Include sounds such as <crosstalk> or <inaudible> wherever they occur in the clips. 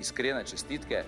iskrene čestitke.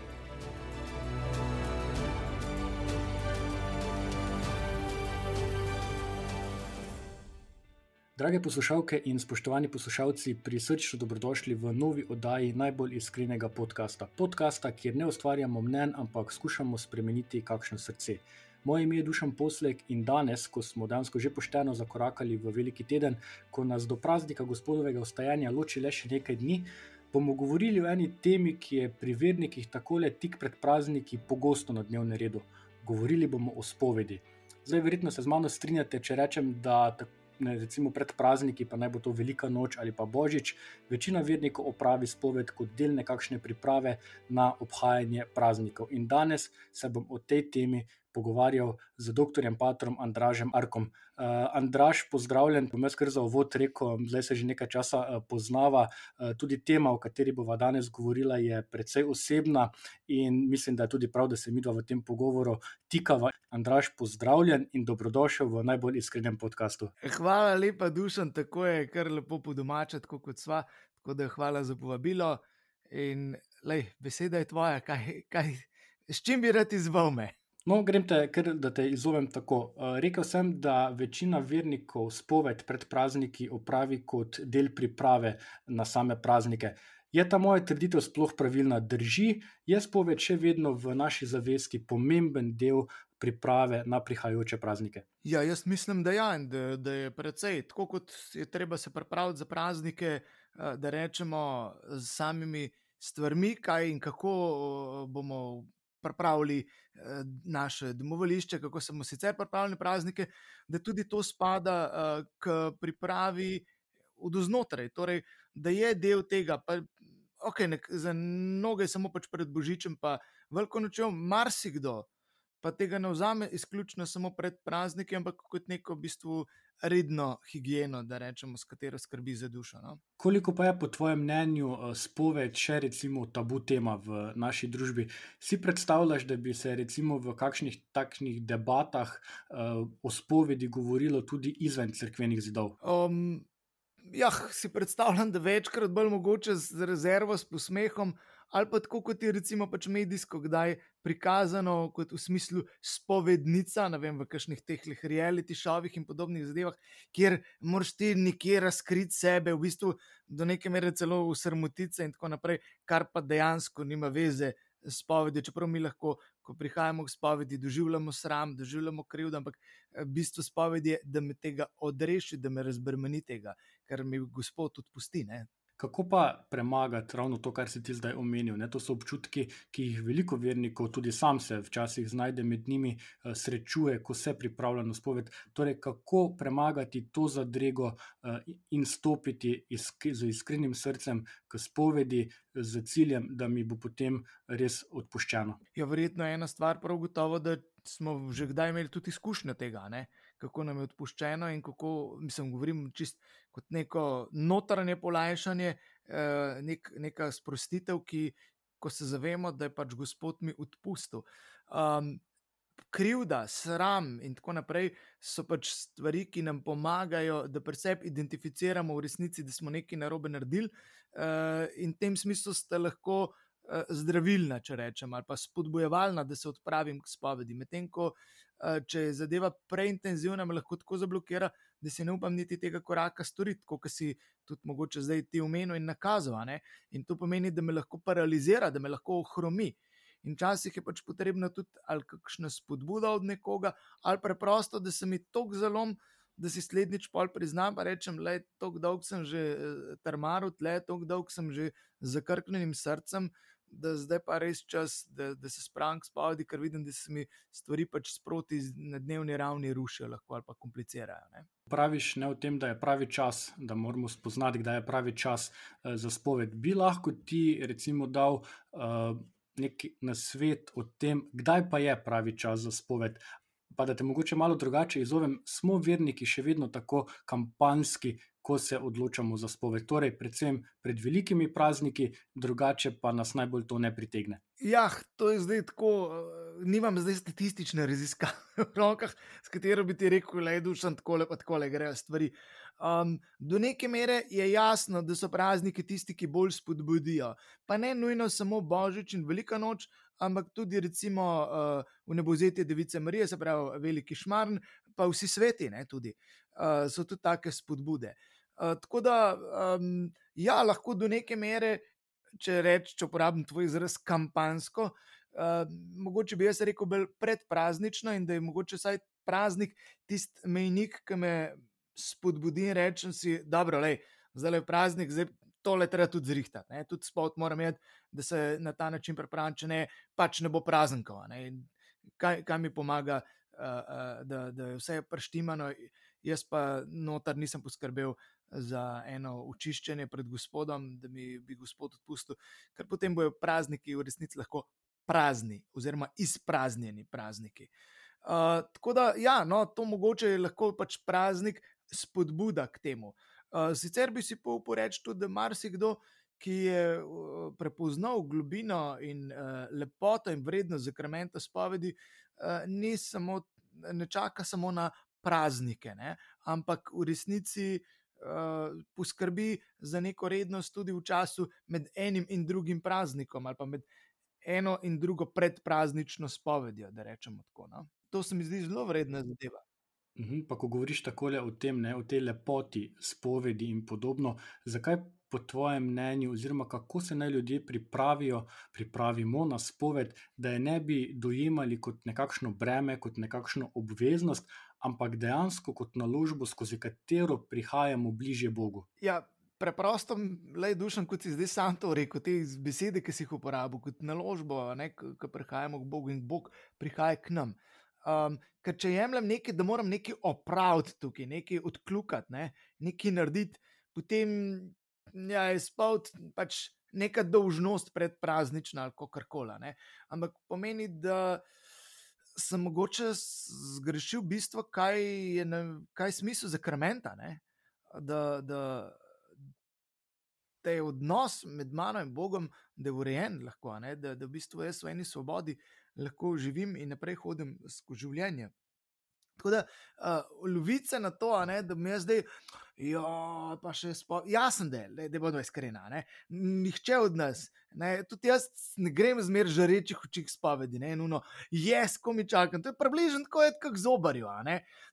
Drage poslušalke in spoštovani poslušalci, prisrčno dobrodošli v novi oddaji najbolj iskrenega podcasta. Podcasta, kjer ne ustvarjamo mnen, ampak skušamo spremeniti kakšno srce. Moje ime je Dušan Poslek in danes, ko smo dejansko že pošteno zakorakali v veliki teden, ko nas do praznika gospodovega ostajanja loči le še nekaj dni, bomo govorili o eni temi, ki je pri vernikih takole tik pred prazniki pogosto na dnevnem redu. Govorili bomo o spovedi. Zdaj, verjetno se z mano strinjate, če rečem, da tako ne, recimo pred prazniki, pa naj bo to velika noč ali pa božič, večina vernikov opravi spoved kot del nekakšne priprave na obhajanje praznikov. In danes se bom o tej temi pogovarjal z dr. Patrom Andražem Arkom. Uh, Andraž, pozdravljen, bom jaz kar za uvod rekel, zdaj se že nekaj časa uh, poznava. Uh, tudi tema, o kateri bova danes govorila, je precej osebna in mislim, da je tudi prav, da se mi dva v tem pogovoru tikava. Andraž, pozdravljen in dobrodošel v najbolj iskrenem podkastu. Hvala lepa, Dušan, tako je kar lepo po domačem, kot sva. Tako da hvala za povabilo. In lej, beseda je tvoja, kaj, kaj, s čim bi rad izval me. No, grem te, ker da te izovem tako. Uh, rekel sem, da večina vernikov spoved pred prazniki opravi kot del priprave na same praznike. Je ta moja trditev sploh pravilna? Drži, je spoved še vedno v naši zavesti pomemben del priprave na prihajajoče praznike? Ja, jaz mislim, da, ja, da, da je precej. Tako kot je treba se pripraviti za praznike, da rečemo z samimi stvarmi, kaj in kako bomo pripravili eh, naše domovališče, kako smo sicer pripravili praznike, da tudi to spada eh, k pripravi od znotraj, torej, da je del tega. Pa, okay, nek, za mnoge je samo pač pred Božičem, pa veliko nočejo, marsikdo pa tega ne vzame izključno samo pred prazniki, ampak kot neko v bistvu redno higieno, da rečemo, s katero skrbi za dušo. No? Koliko pa je po tvojem mnenju eh, spoved še recimo tabu tema v naši družbi? Si predstavljaš, da bi se recimo v kakšnih takšnih debatah uh, o spovedi govorilo tudi izven crkvenih zidov? Um, Ja, si predstavljam, da večkrat bolj mogoče z rezervo, s posmehom, ali pa tako kot je recimo pač medijsko, kdaj prikazano kot v smislu spovednica, ne vem, v kakšnih teh reality šovih in podobnih zadevah, kjer moraš ti nekje razkriti sebe, v bistvu do neke mere celo v srmotice in tako naprej, kar pa dejansko nima veze s povedjo, čeprav mi lahko. Ko prihajamo k spovedi, doživljamo sram, doživljamo krivdo, ampak eh, bistvo spovedi je, da me tega odreši, da me razbremeni tega, kar mi Gospod odpusti. Ne? Kako pa premagati ravno to, kar si ti zdaj omenil? Ne? To so občutki, ki jih veliko vernikov, tudi sam se včasih znajde med njimi, eh, srečuje, ko se pripravlja na spoved. Torej, kako premagati to zadrego eh, in stopiti z iskrenim srcem k spovedi, z ciljem, da mi bo potem res odpuščeno? Ja, verjetno je ena stvar, prav gotovo, da smo že kdaj imeli tudi izkušnjo tega. Ne? kako nam je odpuščeno in kako, mislim, govorim čist kot neko notranje polajšanje, eh, nek, neka sprostitev, ki, ko se zavemo, da je pač Gospod mi odpustil. Um, krivda, sram in tako naprej so pač stvari, ki nam pomagajo, da preseb identificiramo v resnici, da smo nekaj narobe naredili, uh, in v tem smislu ste lahko. Eh, zdravilna, če rečem, ali pa spodbojevalna, da se odpravim k spovedi. Medtem ko, eh, če je zadeva preintenzivna, me lahko tako zablokira, da si ne upam niti tega koraka storiti, kot si tudi mogoče zdaj ti umenil in nakazal. In to pomeni, da me lahko paralizira, da me lahko ohromi. In včasih je pač potrebno tudi ali kakšna spodbuda od nekoga, ali preprosto, da se mi tok zalom. Da si slednjič pol priznam, pa rečem, da je tako dolg sem že eh, termarut, da je tako dolg sem že zakrknjenim srcem, da zdaj pa res čas, da, da se spravim spovedi, ker vidim, da se mi stvari pač sproti na dnevni ravni rušijo ali pa komplicirajo. Ne? Praviš ne v tem, da je pravi čas, da moramo spoznati, kdaj je pravi čas uh, za spoved. Bi lahko ti, recimo, dal uh, neki nasvet o tem, kdaj pa je pravi čas za spoved. Pa da te mogoče malo drugače izovem, smo verniki še vedno tako kampanski, ko se odločamo za spoved. Torej, predvsem pred velikimi prazniki, drugače pa nas najbolj to ne pritegne. Ja, to je zdaj tako. Nimam zdaj statistične raziskave <laughs> v rokah, s katero bi ti rekel, da je dušan tako lepo, tako le grejo stvari. Um, do neke mere je jasno, da so prazniki tisti, ki bolj spodbudijo. Pa ne nujno samo Božič in Velika noč, ampak tudi recimo uh, v nebozetje Device Marije, se pravi Veliki Šmarn, pa vsi sveti, ne, tudi, uh, so tudi take spodbude. Uh, tako da, um, ja, lahko do neke mere, če rečem, če uporabim tvoj izraz kampansko, uh, mogoče bi jaz rekel bolj predpraznično in da je mogoče vsaj praznik tisti mejnik, ki me spodbudim in rečem si, dobro, lej, zdaj je praznik, zdaj tole treba tudi zrihtati. Tudi spot moram imeti, da se na ta način prepravim, če ne, pač ne bo praznikov. Kaj, kaj mi pomaga, uh, uh, da, da je vse preštimano, jaz pa notar nisem poskrbel. Za eno očiščenje pred Gospodom, da mi bi Gospod odpustil, ker potem bojo prazniki v resnici lahko prazni, oziroma izpraznjeni prazniki. Uh, tako da, ja, no, to mogoče je lahko pač praznik, spodbuda k temu. Uh, sicer bi si pa uporeč tudi, da marsikdo, ki je prepoznal globino in uh, lepoto in vrednost zakramenta spovedi, uh, ni samo, ne čaka samo na praznike, ne? ampak v resnici. Uh, poskrbi za neko rednost tudi v času med enim in drugim praznikom, ali pa med eno in drugo predpraznično spovedjo. Rečemo tako. No? To se mi zdi zelo vredna zadeva. Mhm, pa, ko govoriš tako o tem, ne, o tej lepoti, spovedi in podobno, zakaj po tvojem mnenju, oziroma kako se naj ljudje pripravijo, pripravimo na spoved, da je ne bi dojemali kot nekakšno breme, kot nekakšno obveznost, ampak dejansko kot naložbo, skozi katero prihajamo bližje Bogu. Ja. Preprosto, le dušen, kot si zdaj sam to rekel, te besede, ki si jih uporabil, kot naložbo, ki prihajamo k Bogu in Bog prihaja k nam. Um, ker če jemljem nekaj, da moram nekaj opraviti tukaj, nekaj odkljukati, ne, nekaj narediti, potem ja, je spot pač neka dolžnost predpraznična ali kar koli. Ampak pomeni, da sem mogoče zgrešil bistvo, kaj je, ne, kaj je smisel za krmenta. Da, da, da je odnos med mano in Bogom, da je urejen, lahko, da, da v bistvu jaz v eni svobodi lahko živim in naprej hodim skozi življenje. Tako da, uh, lovice na to, ne, da mi je zdaj, jo, pa še spomnim, jasen del, da bodo iskrena. Ne. Nihče od nas, ne, tudi jaz ne grem zmeraj žarečih očih spovedi, ne, nuno, jaz, ko mi čakam, to je približno tako, kot zobarju.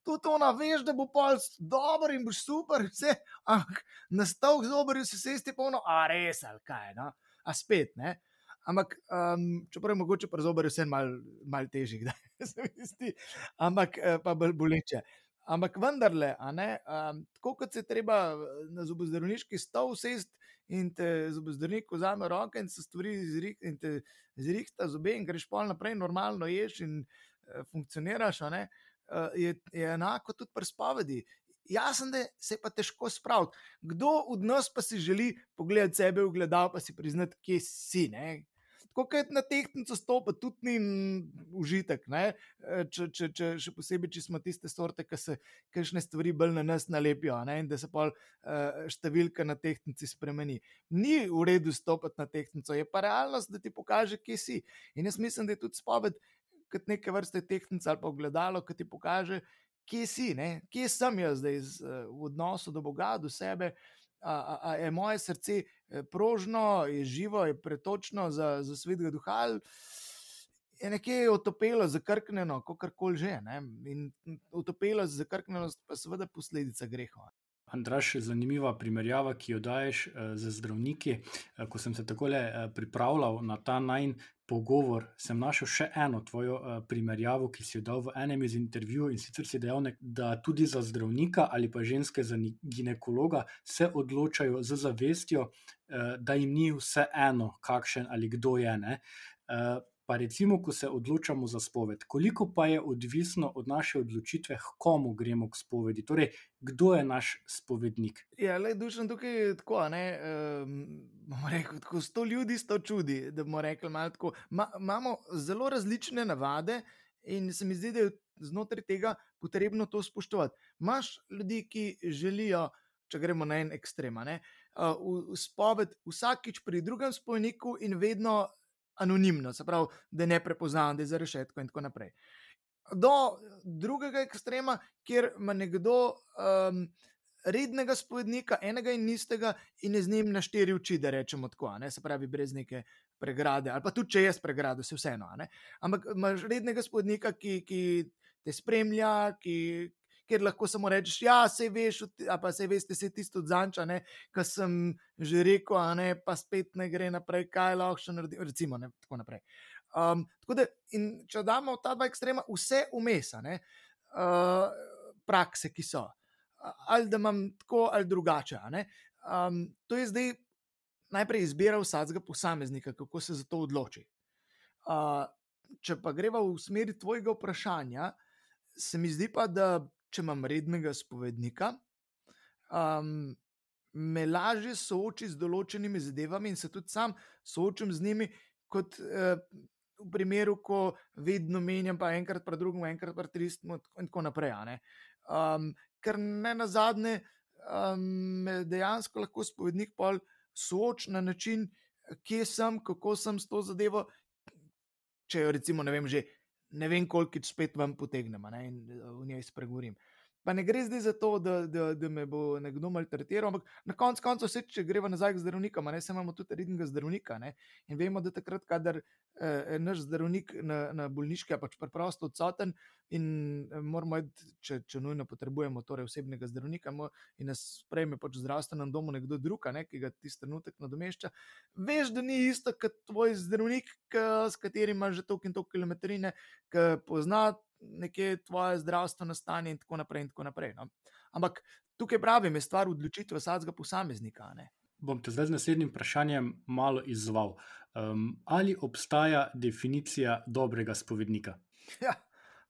To to naveš, da bo pol dobro in boš super, vse, ampak na stavek zobarju se sesti polno, a res, ali kaj, no, a spet, ne. Ampak, um, čeprav je mogoče pri zobarju vse malo mal težje, da <laughs> se mi zdi, ampak eh, pa bolj boleče. Ampak vendarle, um, tako kot se treba na zobozdravniški stol usesti in te zobozdravnik vzame roke in se stvari zrihta zobe in greš pol naprej, normalno ješ in uh, funkcioniraš, uh, je, je enako tudi pri spovedi. Jasno, da se pa težko spraviti. Kdo od nas pa si želi pogledati sebe v gledalo, pa si priznati, kje si, ne? Tako kot na tehtnico stopa, tudi ni užitek. E, če, če, če, še posebej, če smo tiste sorte, ki se kakšne stvari bolj na nas nalepijo ne? in da se pa uh, e, številka na tehtnici spremeni. Ni v redu stopiti na tehtnico, je pa realnost, da ti pokaže, kje si. In jaz mislim, da je tudi spoved kot neke vrste tehtnica ali pa ogledalo, ki ti pokaže, kje si, ne? kje sem jaz zdaj z, uh, v odnosu do Boga, do sebe. A, a, a je moje srce prožno, je živo, je pretočno za, za svetega duha. Je nekje utopelo, zakrknjeno, kako koli že. Ne? In utopelo, zakrknjenost pa seveda posledica greha. Andraš, zanimiva primerjava, ki jo daješ uh, z zdravniki. Uh, ko sem se tako uh, pripravljal na ta najn pogovor, sem našel še eno tvojo uh, primerjavo, ki si jo dal v enem iz intervjujev in sicer si dejal, da tudi za zdravnika ali pa ženske za ginekologa se odločajo z zavestjo, uh, da jim ni vse eno, kakšen ali kdo je. Uh, Pa recimo, ko se odločamo za spoved, koliko pa je odvisno od naše odločitve, komu gremo k spovedi, torej kdo je naš spovednik. Ja, le dušen tukaj je tako, ne. Um, rekel, tako sto ljudi sto čudi, da bomo rekli malo tako. Ma, imamo zelo različne navade in se mi zdi, da je znotraj tega potrebno to spoštovati. Imáš ljudi, ki želijo, če gremo na en ekstrem, uh, v, v spoved vsakič pri drugem spojniku in vedno anonimno, se pravi, da je ne prepoznaven, da je za rešetko in tako naprej. Do drugega ekstrema, kjer ima nekdo um, rednega spovednika, enega in istega, in je z njim na štiri oči, da rečemo tako, ne? se pravi, brez neke pregrade, ali pa tudi če jaz pregrado, se vseeno. Ampak imaš rednega spovednika, ki, ki te spremlja, ki, ker lahko samo rečeš, ja, se veš, pa se veš, se tisto odzanča, kar sem že rekel, a ne pa spet ne gre naprej, kaj lahko še naredim, recimo ne, tako naprej. Um, tako da, če damo ta dva ekstrema, vse umesane uh, prakse, ki so, ali da imam tako ali drugače. Um, to je zdaj najprej izbira vsakega posameznika, kako se za to odloči. Uh, če pa greva v smeri tvojega vprašanja, se mi zdi pa, da če imam rednega spovednika, um, me lažje sooči z določenimi zadevami in se tudi sam soočam z njimi, kot uh, v primeru, ko vedno menjam, pa enkrat, pa drugim, enkrat, pa tristim, in tako naprej. Um, ker ne na zadnje, um, me dejansko lahko spovednik pol sooči na način, kje sem, kako sem s to zadevo. Če jo recimo, ne vem, že ne vem, koliko spet vam potegnem in v njej spregovorim. Pa ne gre zdaj za to, da, da, da me bo nekdo maltretiral, ampak na koncu konca, če gremo nazaj k zdravnikom, ne imamo tudi rednega zdravnika. Ne? In vemo, da takrat, kadar eh, naš zdravnik na, na bolniški je pač preprosto odsoten in eh, moramo, iti, če, če nujno potrebujemo torej osebnega zdravnika in nas sprejme pač v zdravstvenem domu nekdo drug, ne, ki ga tisti trenutek nadomešča, veš, da ni isto kot tvoj zdravnik, k, s katerim imaš že toliko in toliko kilometrine, ki pozna nekje tvoje zdravstveno stanje, in tako naprej. In tako naprej no. Ampak tukaj pravim, je stvar odločitve vsakega posameznika. Ne. Bom te zdaj z naslednjim vprašanjem malo izzval. Um, ali obstaja definicija dobrega spovednika? Ja,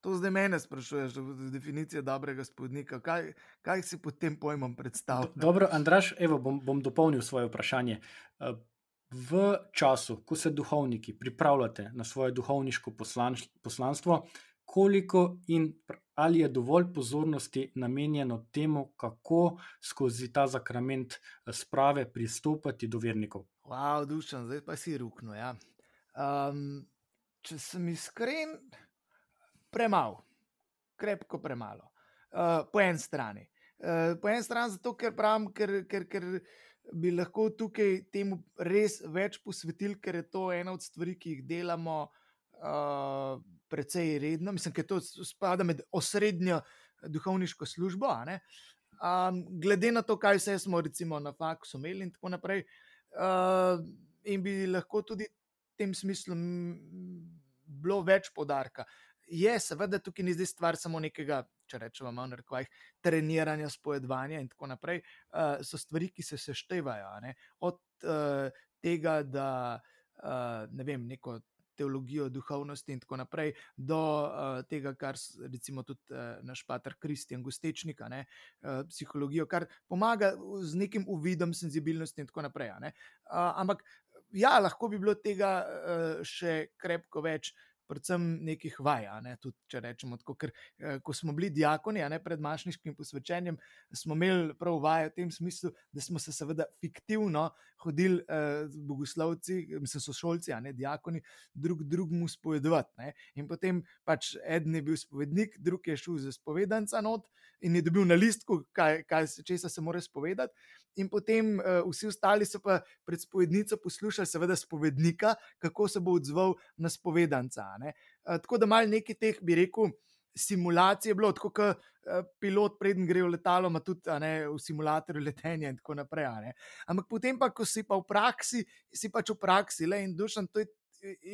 to zdaj mene sprašuješ, definicija dobrega spovednika. Kaj, kaj si pod tem pojmom predstavljaš? Dobro, Andraš, evo, bom, bom dopolnil svoje vprašanje. V času, ko se duhovniki pripravljate na svoje duhovniško poslanstvo, koliko in ali je dovolj pozornosti namenjeno temu, kako skozi ta zakrament eh, sprave pristopati do vernikov. Wow, dušan, zdaj pa si rukno. Ja. Um, če sem iskren, premalo, krepko premalo. Uh, po eni strani. Uh, po eni strani zato, ker pravim, ker, ker, ker bi lahko tukaj temu res več posvetili, ker je to ena od stvari, ki jih delamo. Uh, precej redno, mislim, da to spada med osrednjo duhovniško službo. Um, glede na to, kaj vse smo recimo, na faksu imeli in tako naprej, uh, in bi lahko tudi v tem smislu bilo več podarka. Je seveda tukaj ni zdaj stvar samo nekega, če rečemo, malo rekvajh, treniranja, spojedovanja in tako naprej. Uh, so stvari, ki se seštevajo. Od uh, tega, da uh, ne vem, neko teologijo duhovnosti in tako naprej, do uh, tega, kar recimo tudi uh, naš pater Kristjan Gustečnika, ne, uh, psihologijo, kar pomaga z nekim uvidom senzibilnosti in tako naprej. Uh, ampak ja, lahko bi bilo tega uh, še krepko več predvsem nekih vaj. Ne, tudi, če rečemo tako, ker eh, ko smo bili diakoni, ne pred mašniškim posvečenjem, smo imeli prav vaje v tem smislu, da smo se seveda fiktivno hodili eh, bogoslovci, mislim, so šolci, a ne diakoni, drug drugemu spovedovati. Ne. In potem pač eden je bil spovednik, drug je šel za spovedanca not in je dobil na listku, kaj, kaj če se mora spovedati in potem uh, vsi ostali so pa pred spovednico poslušali, seveda, spovednika, kako se bo odzval na spovedanca. Uh, tako da malo nekaj teh, bi rekel, simulacij je bilo, tako kot uh, pilot, preden gre v letalo, ima tudi ne, v simulatorju letenja in tako naprej. Ampak potem, pa, ko si pa v praksi, si pač v praksi, le in dušan, to je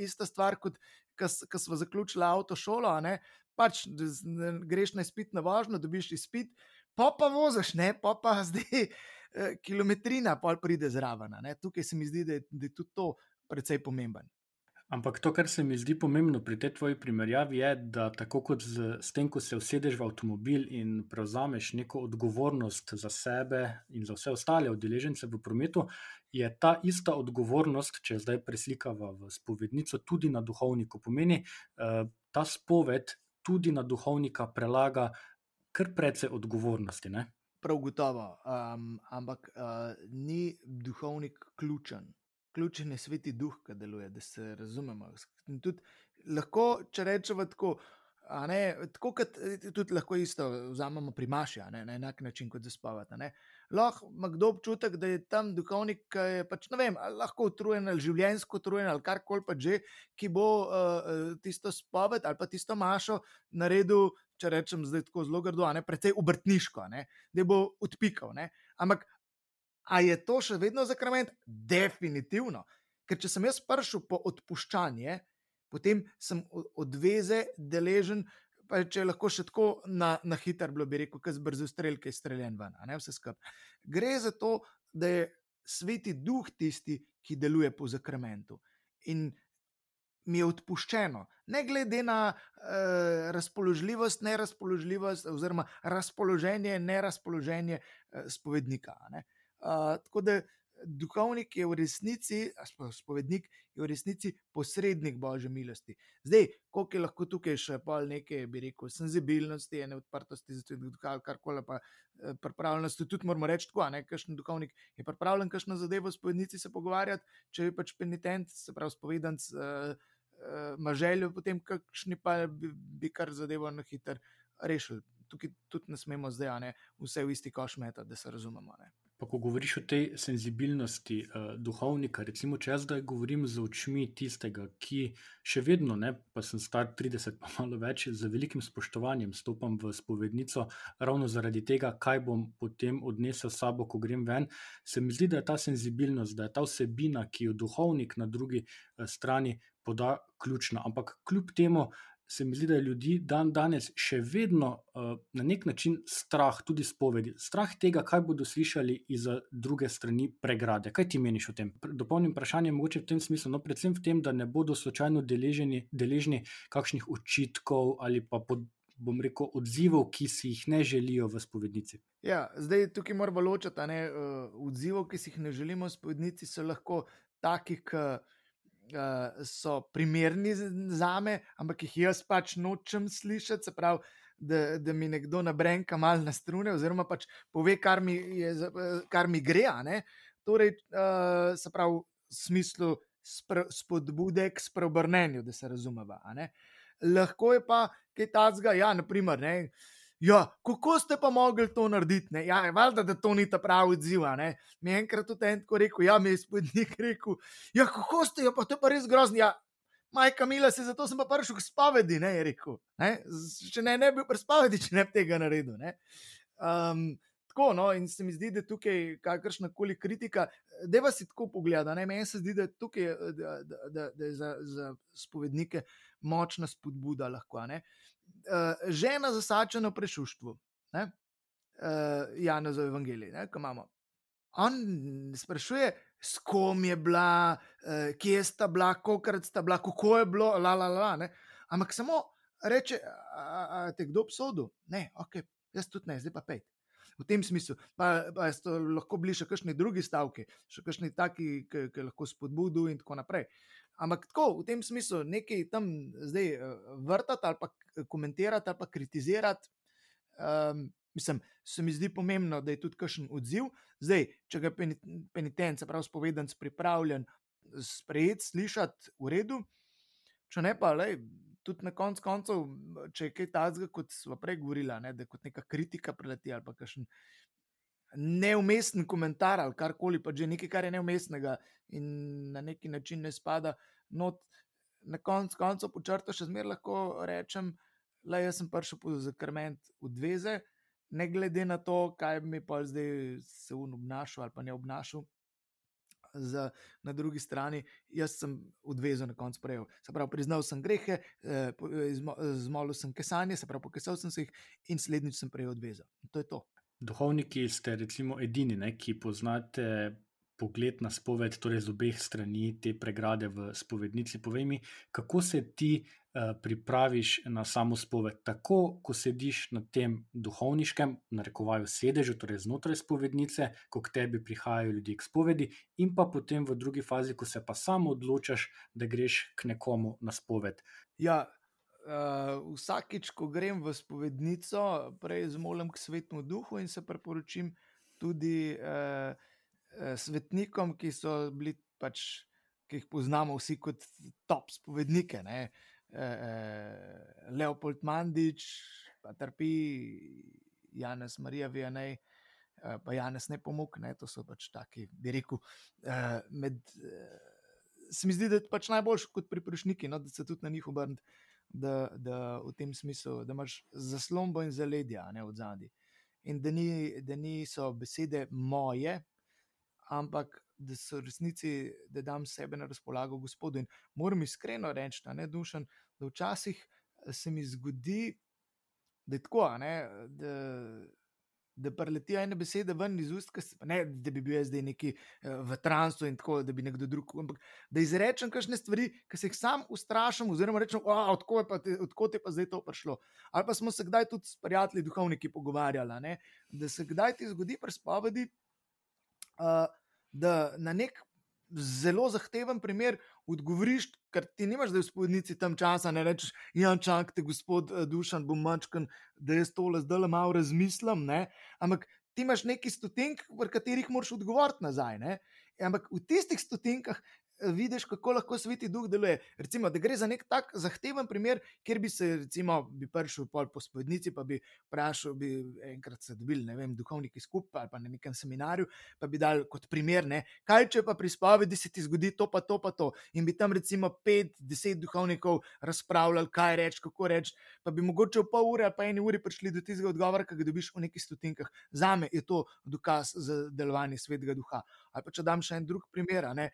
ista stvar, kot ko smo zaključili avtošolo. Pač, greš na izpit na vožnjo, dobiš izpit, pa pa voziš, ne pa pa zdaj. Eh, kilometrina pa pride zraven. Tukaj se mi zdi, da je, da je tudi to precej pomemben. Ampak to, kar se mi zdi pomembno pri tej tvoji primerjavi, je, da tako kot z, s tem, ko se usedeš v avtomobil in prevzameš neko odgovornost za sebe in za vse ostale udeležence v prometu, je ta ista odgovornost, če zdaj preslikava v spovednico, tudi na duhovniku. Pomeni, uh, ta spoved tudi na duhovnika prelaga kar precej odgovornosti. Ne? Prav gotovo, um, ampak uh, ni duhovnik ključen ključen je sveti duh, ki deluje, da se razumemo. Tudi, lahko, če rečemo tako, ne, tako kot tudi lahko isto vzamemo pri Maši, ne, na enak način kot za spavati. Lahko ima kdo občutek, da je tam duhovnik, ki je pač, ne vem, lahko utrujen ali življenjsko utrujen ali karkoli pa že, ki bo uh, tisto spoved ali pa tisto Mašo naredil. Če rečem zdaj tako zelo grdo, ne precej obrtniško, ne, da bo odpikal. Ne. Ampak A je to še vedno zakrament? Definitivno. Ker če sem jaz prišel po odpuščanje, potem sem odveze deležen, pa če lahko še tako na, na hiter, bilo bi rekel, kaj z brzo strelke streljen ven, ne vse skupaj. Gre za to, da je sveti duh tisti, ki deluje po zakramentu. In mi je odpuščeno, ne glede na uh, razpoložljivost, nerazpoložljivost, oziroma razpoloženje, nerazpoloženje uh, spovednika. Ne. Uh, tako da duhovnik je v resnici, spovednik je v resnici posrednik božje milosti. Zdaj, koliko je lahko tukaj še pol neke, bi rekel, senzibilnosti, ene odprtosti za to, kar koli pa e, pripravljenosti. Tudi moramo reči tako, ne, kakšen duhovnik je pripravljen, kakšno zadevo spovednici se pogovarjati, če je pač penitent, se pravi spovedanc. Uh, ima željo, potem kakšni pa bi, bi kar zadevo na hiter rešili. Tukaj tudi ne smemo zdaj, ne, vse v isti koš metati, da se razumemo. Ne. Pa ko govoriš o tej senzibilnosti uh, duhovnika, recimo, če jaz zdaj govorim z očmi tistega, ki še vedno, ne, pa sem star 30, pa malo več, z velikim spoštovanjem stopam v spovednico, ravno zaradi tega, kaj bom potem odnesel s sabo, ko grem ven, se mi zdi, da je ta senzibilnost, da je ta vsebina, ki jo duhovnik na drugi uh, strani poda, ključna. Ampak kljub temu, se mi zdi, da je ljudi dan danes še vedno uh, na nek način strah, tudi spovedi. Strah tega, kaj bodo slišali iz druge strani pregrade. Kaj ti meniš o tem? Dopolnim vprašanje, mogoče v tem smislu, no, predvsem v tem, da ne bodo slučajno deleženi, deležni kakšnih očitkov ali pa pod. Bom rekel, odzivov, ki si jih ne želijo v spovednici. Ja, zdaj tukaj moramo ločiti. Uh, odzivov, ki si jih ne želimo v spovednici, so lahko taki, ki uh, so primerni za me, ampak jih jaz pač nočem slišati. Se pravi, da, da mi nekdo nabrenka mal na strune, oziroma pač pove, kar mi, je, kar mi gre. Torej, uh, se pravi, v smislu spodbude k spreobrnenju, da se razumeva. Lahko je pa kaj takega, ja, naprimer. Ne, Ja, kako ste pa mogli to narediti? Ja, valjda, da to ni ta pravi odziv. Mi je enkrat tudi en tako rekel, ja, mi je spodnik rekel, ja, kako ste, ja, pa to je pa res grozno. Ja, majka mila se, zato sem pa prišel k spovedi, ne, je rekel. Ne? Če ne, ne bi bil pri spovedi, če ne bi tega naredil. Um, tako, no, in se mi zdi, da tukaj kakršna koli kritika, da vas je tako pogleda. Meni se zdi, da, tukaj, da, da, da, da je za, za spovednike močna spodbuda lahko. Ne? uh, žena zasačena prešuštvu, uh, Jana za evangelije, ki imamo. On sprašuje, s kom je bila, uh, kje sta bila, kolikrat sta bila, kako je bilo, la, la, la, la, ampak samo reče, a, a te kdo obsodil? Ne, ok, jaz tudi ne, zdaj pa pet. V tem smislu, pa, pa so lahko bili še kakšni drugi stavki, še kakšni taki, ki lahko spodbudijo, in tako naprej. Ampak tako v tem smislu, nekaj tam zdaj eh, vrtati ali pa komentirati ali pa kritizirati, um, mislim, se mi zdi pomembno, da je tudi kakšen odziv. Zdaj, če ga penitent, se pravi, spovedanc, pripravljen sprejeti, slišati, v redu, če ne pa, lej, tudi na koncu koncev, če je kaj takega, kot smo prej govorili, ne, da je kot neka kritika preleti ali pa kakšen neumesten komentar ali karkoli, pa že nekaj, kar je neumestnega in na neki način ne spada. Not, na koncu konca počrta še zmeraj lahko rečem, da sem prišel po zakrment v dveze, ne glede na to, kaj mi pa zdaj se un obnašal ali pa ne obnašal. Z, na drugi strani, jaz sem odvezen na koncu prejel. Se pravi, priznal sem grehe, eh, zmolil sem kesanje, se pravi, pokesal sem se jih in slednjič sem prejel odvezen. To je to. Duhovniki ste recimo edini, ne, ki poznate pogled na spoved, torej z obeh strani te pregrade v spovednici. Povej mi, kako se ti uh, pripraviš na samo spoved, tako ko sediš na tem duhovniškem, narekovaju sedežu, torej znotraj spovednice, ko k tebi prihajajo ljudje k spovedi, in pa potem v drugi fazi, ko se pa samo odločaš, da greš k nekomu na spoved. Ja, uh, vsakič, ko grem v spovednico, prej zmolim k svetmu duhu in se priporočim tudi uh, svetnikom, ki so bili pač, ki jih poznamo vsi kot top spovednike. Ne? Uh, Leopold Mandič, pa trpi Janes Marija Vijanej. Pa Janes ne pomog, ne, to so pač taki, bi rekel, med, se mi zdi, da je pač najboljši kot priprošniki, no, da se tudi na njih obrniti, da, da v tem smislu, da imaš zaslombo in zaledja ne, od zadaj in da, ni, da niso besede moje, ampak da so resnici, da dam sebe na razpolago Gospodu. In moram iskreno reči, da, dušen, da včasih se mi zgodi, da je tako, ne, da da preletijo ene besede ven iz ust, ne da bi bil jaz zdaj neki uh, v transu in tako, da bi nekdo drug, ampak da izrečem kakšne stvari, ki se jih sam ustrašam, oziroma rečem, odkot je, je pa zdaj to prišlo. Ali pa smo se kdaj tudi s prijatelji, duhovniki pogovarjali, ne? da se kdaj ti zgodi pri spovedi, uh, da na nek zelo zahteven primer odgovoriš, ker ti nimaš, da je v spodnici tam časa, ne rečeš, ja, čakajte, gospod uh, Dušan, bom mačkan, da jaz tole zdaj malo razmislim. Ne? Ampak ti imaš neki stotink, v katerih moraš odgovoriti nazaj. Ne? Ampak v tistih stotinkah vidiš, kako lahko sveti duh deluje. Recimo, da gre za nek tak zahteven primer, kjer bi se, recimo, bi prišel po spodnici, pa bi vprašal, bi enkrat se dobili, ne vem, duhovniki skupaj ali pa na nekem seminarju, pa bi dal kot primer, ne, kaj če pa pri spovedi se ti zgodi to, pa to, pa to. In bi tam recimo pet, deset duhovnikov razpravljali, kaj reči, kako reči, pa bi mogoče v pol ure ali pa eni uri prišli do tistega odgovora, ki ga dobiš v nekih stotinkah. Za me je to dokaz za delovanje svetega duha. Ali pa če dam še en drug primer, ne,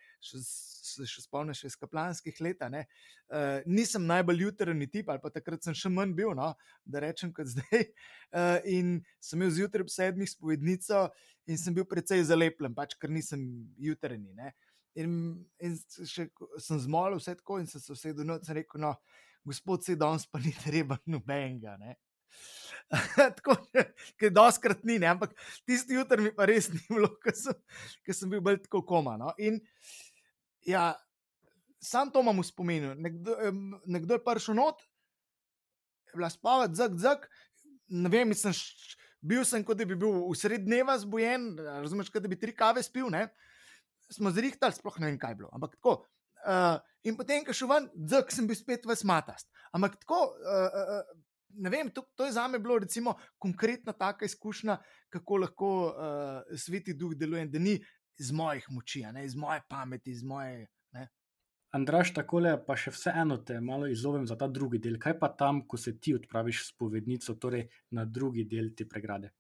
se še spomniš iz kaplanskih let. Uh, nisem najbolj jutrajni tip, ali pa takrat sem še manj bil, no, da rečem kot <laughs> zdaj. Uh, in sem imel zjutraj ob sedmih spovednico in sem bil precej zalepljen, pač ker nisem jutrajni. In, in še sem zmolil vse tako, in sem se vsedel in rekel: no, gospod, se danes pa ni treba nobenega. <laughs> Tako je, doskrat ni, ne? ampak tisti jutri mi pa res ni bilo, ker sem, sem bil bolj tako koma. No? In Ja, sam to imam v spominu. Nekdo, nekdo je prišel not, bila spavati, zak, zak. Ne vem, mislim, bil sem kot da bi bil v sred dneva zbujen, razumeš, kot da bi tri kave spil. Ne? Smo zrihtali, sploh ne vem, kaj je bilo. Ampak tako. Uh, in potem, ko šel ven, zak sem bil spet v smatast. Ampak tako. Uh, uh, Ne vem, to, to je za me bilo recimo, konkretna taka izkušnja, kako lahko uh, sveti duh deluje, da ni iz mojih moči, ne, iz moje pameti, iz moje. Ne. Andraš, tako le, pa še vseeno te malo izzovem za ta drugi del. Kaj pa tam, ko se ti odpraviš s povednico, torej na drugi del te pregrade?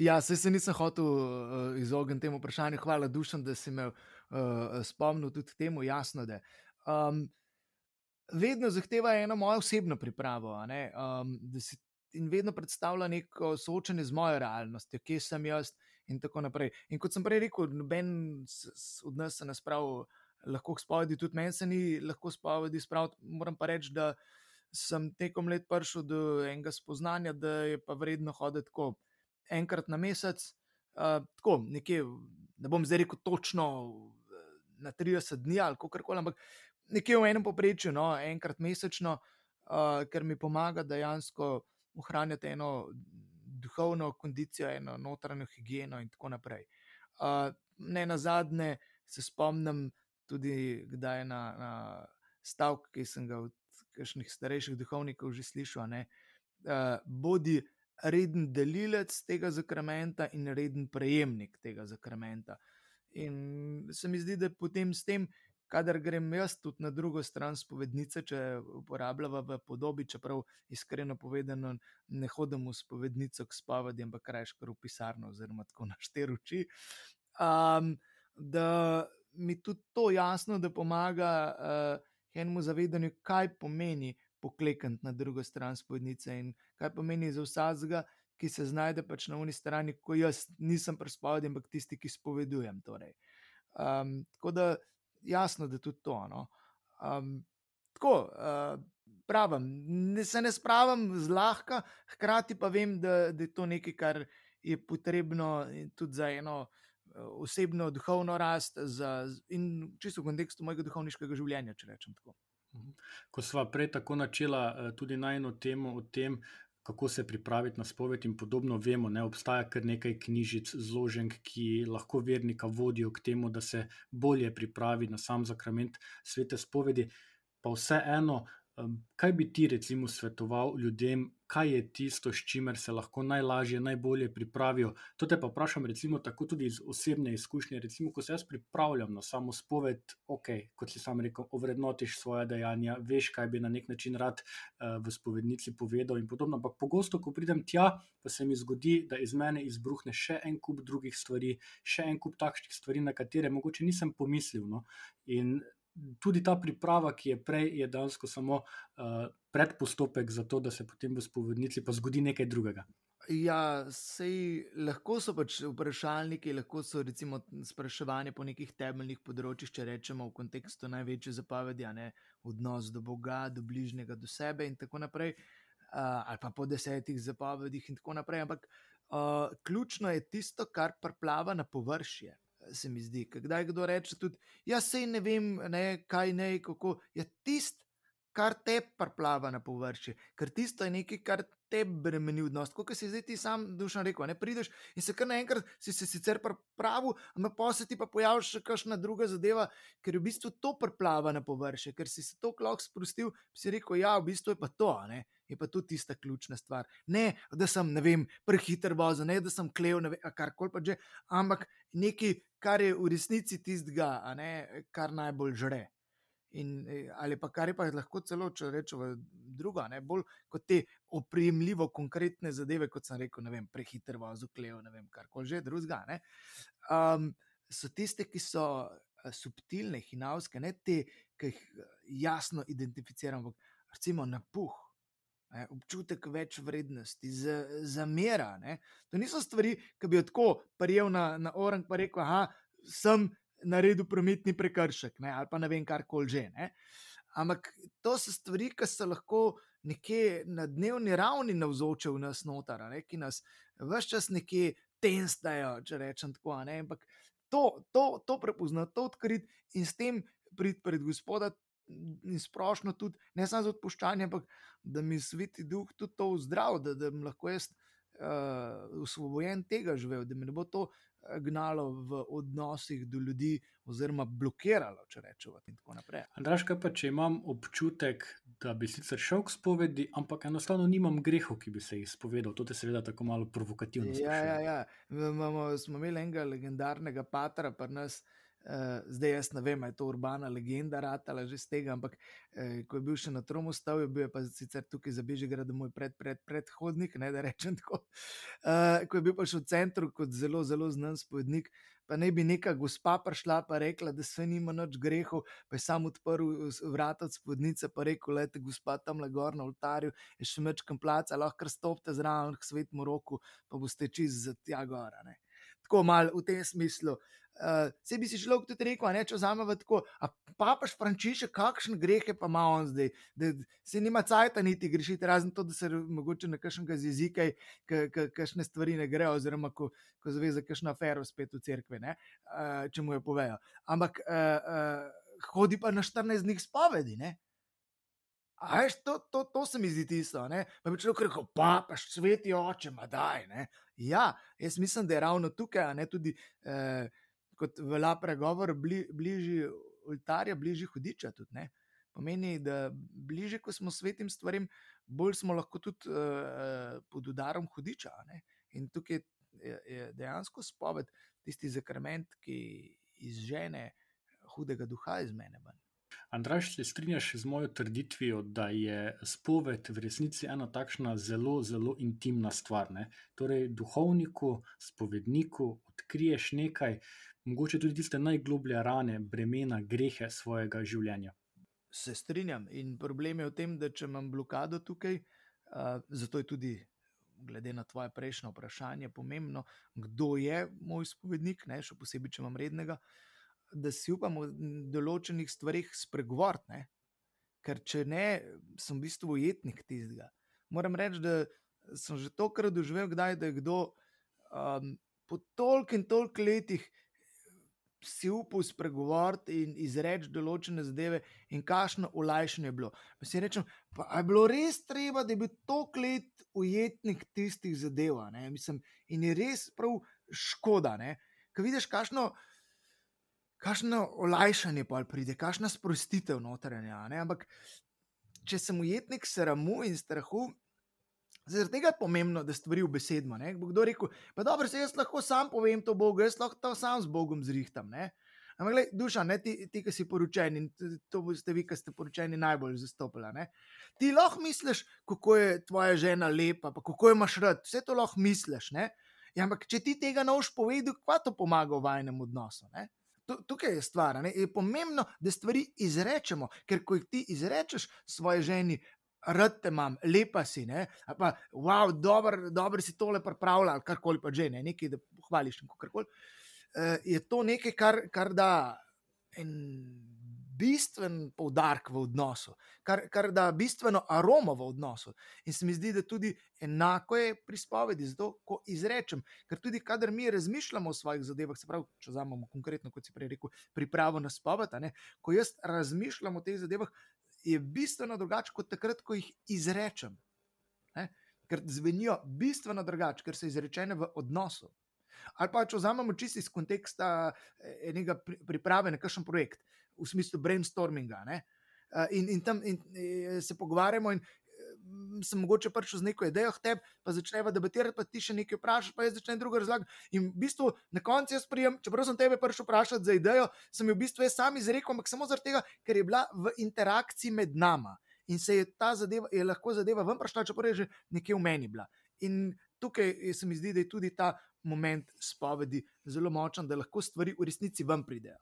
Ja, se, se nisem hotel uh, izogniti temu vprašanju. Hvala, dušam, da si me uh, spomnil tudi temu, jasno. Da, um, vedno zahteva eno mojo osebno pripravo. Um, si, in vedno predstavlja neko soočanje z mojo realnostjo, kje sem jaz, uh, in tako naprej. In kot sem prej rekel, noben od nas se ne spravi, lahko spovedi, tudi meni se ni lahko spovedi spraviti. Moram pa reči, da sem tekom let prišel do enega spoznanja, da je pa vredno hoditi tako enkrat na mesec, uh, tako nekje, ne bom zdaj rekel točno na 30 dni ali kako koli, ampak nekje v enem poprečju, no, enkrat mesečno, uh, ker mi pomaga dejansko ohranjati eno duhovno kondicijo, eno notranjo higieno in tako naprej. Uh, ne na zadnje se spomnim tudi, kdaj na, na stavek, ki sem ga od kakšnih starejših duhovnikov že slišal. Ne, uh, bodi reden delilec tega zakramenta in reden prejemnik tega zakramenta. In se mi zdi, da potem s tem, kadar grem jaz tudi na drugo stran spovednice, če uporabljava v podobi, čeprav iskreno povedano, ne hodim v spovednico k spovedi, ampak krajš kar v pisarno, oziroma tako <laughs> na štiri oči. Um, da mi tudi to jasno, da pomaga uh, enemu zavedanju, kaj pomeni poklekati na drugo stran spovednice in kaj pomeni za vsakega. Ki se znajde pač na uni strani, ko jaz nisem pri spovedi, ampak tisti, ki spovedujem. Torej. Um, tako da jasno, da tudi to. No. Um, tako, uh, pravim, ne, se ne spravim zlahka, hkrati pa vem, da, da je to nekaj, kar je potrebno tudi za eno osebno duhovno rast za, in čisto v kontekstu mojega duhovniškega življenja, če rečem tako. Mhm. Ko smo prej tako načela eh, tudi na eno temo o tem, kako se pripraviti na spoved in podobno, vemo, da obstaja kar nekaj knjižic, zloženk, ki lahko vernika vodijo k temu, da se bolje pripravi na sam zakrament svete spovedi. Pa vseeno, Kaj bi ti, recimo, svetoval ljudem, kaj je tisto, s čimer se lahko najlažje, najbolje pripravijo? To te pa vprašam, recimo, tako tudi iz osebne izkušnje. Recimo, ko se jaz pripravljam na samo spoved, ok, kot si sam rekel, ovrednotiš svoje dejanja, veš, kaj bi na nek način rad uh, v spovednici povedal in podobno. Ampak pogosto, ko pridem tja, pa se mi zgodi, da iz mene izbruhne še en kup drugih stvari, še en kup takšnih stvari, na katere mogoče nisem pomislil. No? In tudi ta priprava, ki je prej, je dejansko samo uh, predpostopek za to, da se potem v spovednici pa zgodi nekaj drugega. Ja, sej, lahko so pač vprašalniki, lahko so recimo spraševanje po nekih temeljnih področjih, če rečemo v kontekstu največje zapovedi, ne odnos do Boga, do bližnjega, do sebe in tako naprej, uh, ali pa po desetih zapovedih in tako naprej. Ampak uh, ključno je tisto, kar prplava na površje se mi zdi. Kdaj kdo reče, tudi jaz se ne vem, ne, kaj ne, kako je tisto, kar te prplava na površje, ker tisto je nekaj, kar te bremeni odnos. Kot si zdaj ti sam dušan rekel, ne prideš in se kar naenkrat si se sicer pripravil, ampak pa se ti pa pojavi še kakšna druga zadeva, ker je v bistvu to prplava na površje, ker si se to klok sprostil, si rekel, ja, v bistvu je pa to, ne. Je pa to tista ključna stvar. Ne, da sem, ne vem, prehiter vozil, ne, da sem klev, ne vem, kar koli pa že, ampak nekaj, kar je v resnici tistega, kar najbolj žre. In, e, ali pa kar je pa lahko celo, če rečemo, druga, ne, bolj kot te opremljivo, konkretne zadeve, kot sem rekel, ne vem, prehiter voz, uklejo, ne vem, kar koli že drugega. Um, so tiste, ki so subtilne, hinavske, ne te, ki jih jasno identificiramo, recimo na puh ne, občutek več vrednosti, zamera. To niso stvari, ki bi jo tako prijel na, na orang in rekel, da sem naredil prometni prekršek ne, ali pa ne vem, kar koli že. Ne. Ampak to so stvari, ki so lahko nekje na dnevni ravni navzoče v nas noter, ne, ki nas vse čas nekje tenstajo, če rečem tako. Ne, ampak to, to, to prepoznati, to odkriti in s tem prid pred gospoda, in splošno tudi, ne samo za odpuščanje, ampak da mi sveti duh tudi to zdrav, da, da lahko jaz uh, osvobojen tega živel, da mi ne bo to gnalo v odnosih do ljudi, oziroma blokiralo, če rečemo. In tako naprej. Andraš, kaj pa če imam občutek, da bi sicer šel k spovedi, ampak enostavno nimam grehov, ki bi se jih spovedal. To je seveda tako malo provokativno. Ja, ja, ja. Imamo, smo imeli enega legendarnega patra, pa nas. Uh, zdaj jaz ne vem, ali je to urbana legenda, ratala že z tega, ampak uh, ko je bil še na Tromu stav, je bil pa sicer tukaj za Bežigrad moj pred, pred, predhodnik, ne da rečem tako. Uh, ko je bil pa še v centru kot zelo, zelo znan spovednik, pa ne bi neka gospa prišla in rekla, da se nima noč grehov, pa je sam odprl vrata od spodnice in rekel: Lete, gospa tam le gor na oltarju, je še mečkam placa, lahko stopite zraven k svetmu roku, pa boste čez za tja gora. Ne. Tako mal v tem smislu. Uh, eh, se bi si človek tudi rekel, ne, če vzamemo tako, a papaš Frančišek, kakšen greh je pa ima on zdaj, da se nima cajta niti grešiti, razen to, da se mogoče na kakšnega z jezika, kakšne stvari ne grejo, oziroma ko, ko zveze kakšno afero spet v cerkve, ne, uh, če mu jo povejo. Ampak uh, uh, hodi pa na 14 dni spovedi, ne. Ajš, to, to, to se mi zdi tisto. Pa bi človek rekel, pa, pa sveti oče, ma daj. Ne? Ja, jaz mislim, da je ravno tukaj, a ne tudi. Eh, kot velja pregovor, bli, bližji oltarja, bližji hudiča. Tudi, ne? Pomeni, da bližje, ko smo svetim stvarem, bolj smo lahko tudi uh, pod udarom hudiča. Ne? In tukaj je, je dejansko spoved tisti zakrament, ki izžene hudega duha iz mene. Andraš, se strinjaš z mojo trditvijo, da je spoved v resnici ena takšna zelo, zelo intimna stvar. Ne? Torej, duhovniku, spovedniku odkriješ nekaj, mogoče tudi tiste najgloblje rane, bremena, grehe svojega življenja. Se strinjam in problem je v tem, da če imam blokado tukaj, uh, zato je tudi, glede na tvoje prejšnje vprašanje, pomembno, kdo je moj spovednik, ne, še posebej, če imam rednega. Da si upamo v določenih stvarih spregovoriti. Ker če ne, sem v bistvu ujetnik tistega. Moram reči, da sem že tokrat doživel, kdaj, da je kdo um, po toliko in toliko letih si upal spregovoriti in izreči določene zadeve, in kakšno olajšanje je bilo. Pa si rečem, pa je bilo res treba, da je bil toliko let ujetnik tistih zadev. Mislim, in je res prav škoda. Ker vidiš, kakšno. Kakšno olajšanje pa pride, kakšna sprostitev notranja. ne, Ampak, če sem ujetnik sramu in strahu, zaradi tega je pomembno, da stvari ubesedimo. Bo kdo rekel, pa dobro, se jaz lahko sam povem to Bogu, jaz lahko to sam z Bogom zrihtam. Ne? Ampak, gledaj, duša, ne, ti, ti, ki si poročen in to boste vi, ki ste poročeni, najbolj zastopili. Ti lahko misliš, kako je tvoja žena lepa, pa kako jo imaš rad, vse to lahko misliš. ne. Ja, ampak, če ti tega ne boš povedal, kva to pomaga v vajnem odnosu? Ne? Tu- Tukaj je stvar, ne? je pomembno, da stvari izrečemo, ker ko jih ti izrečeš svoje ženi, rad te imam, lepa si, ne? ali pa wow, dobro dober si tole pripravljal, ali karkoli pa že, ne? nekaj, da pohvališ in karkoli. Uh, je to nekaj, kar, kar da en bistven poudarek v odnosu, kar, kar da bistveno aromo v odnosu. In se mi zdi, da tudi enako je pri spovedi, zato ko izrečem, ker tudi kadar mi razmišljamo o svojih zadevah, se pravi, če vzamemo konkretno, kot si prej rekel, pripravo na spoved, ko jaz razmišljam o teh zadevah, je bistveno drugače kot takrat, ko jih izrečem. Ne? Ker zvenijo bistveno drugače, ker so izrečene v odnosu. Ali pa če vzamemo čisto iz konteksta eh, enega pri- priprave na kakšen projekt, v smislu brainstorminga. Ne? Eh, In, in tam in, eh, se pogovarjamo, in eh, sem mogoče prišel z neko idejo, tebi pa začneva debatirati, pa ti še nekaj vprašaš, pa jaz začnem drugo razlagati. In v bistvu na koncu jaz prijem, čeprav sem tebe prišel vprašati za idejo, sem jo v bistvu jaz sam izrekel, ampak samo zaradi tega, ker je bila v interakciji med nama. In se je ta zadeva, je lahko zadeva ven prišla, čeprav je že nekje v meni bila. In tukaj se mi zdi, da je tudi ta moment spovedi zelo močen, da lahko stvari v resnici ven pridejo.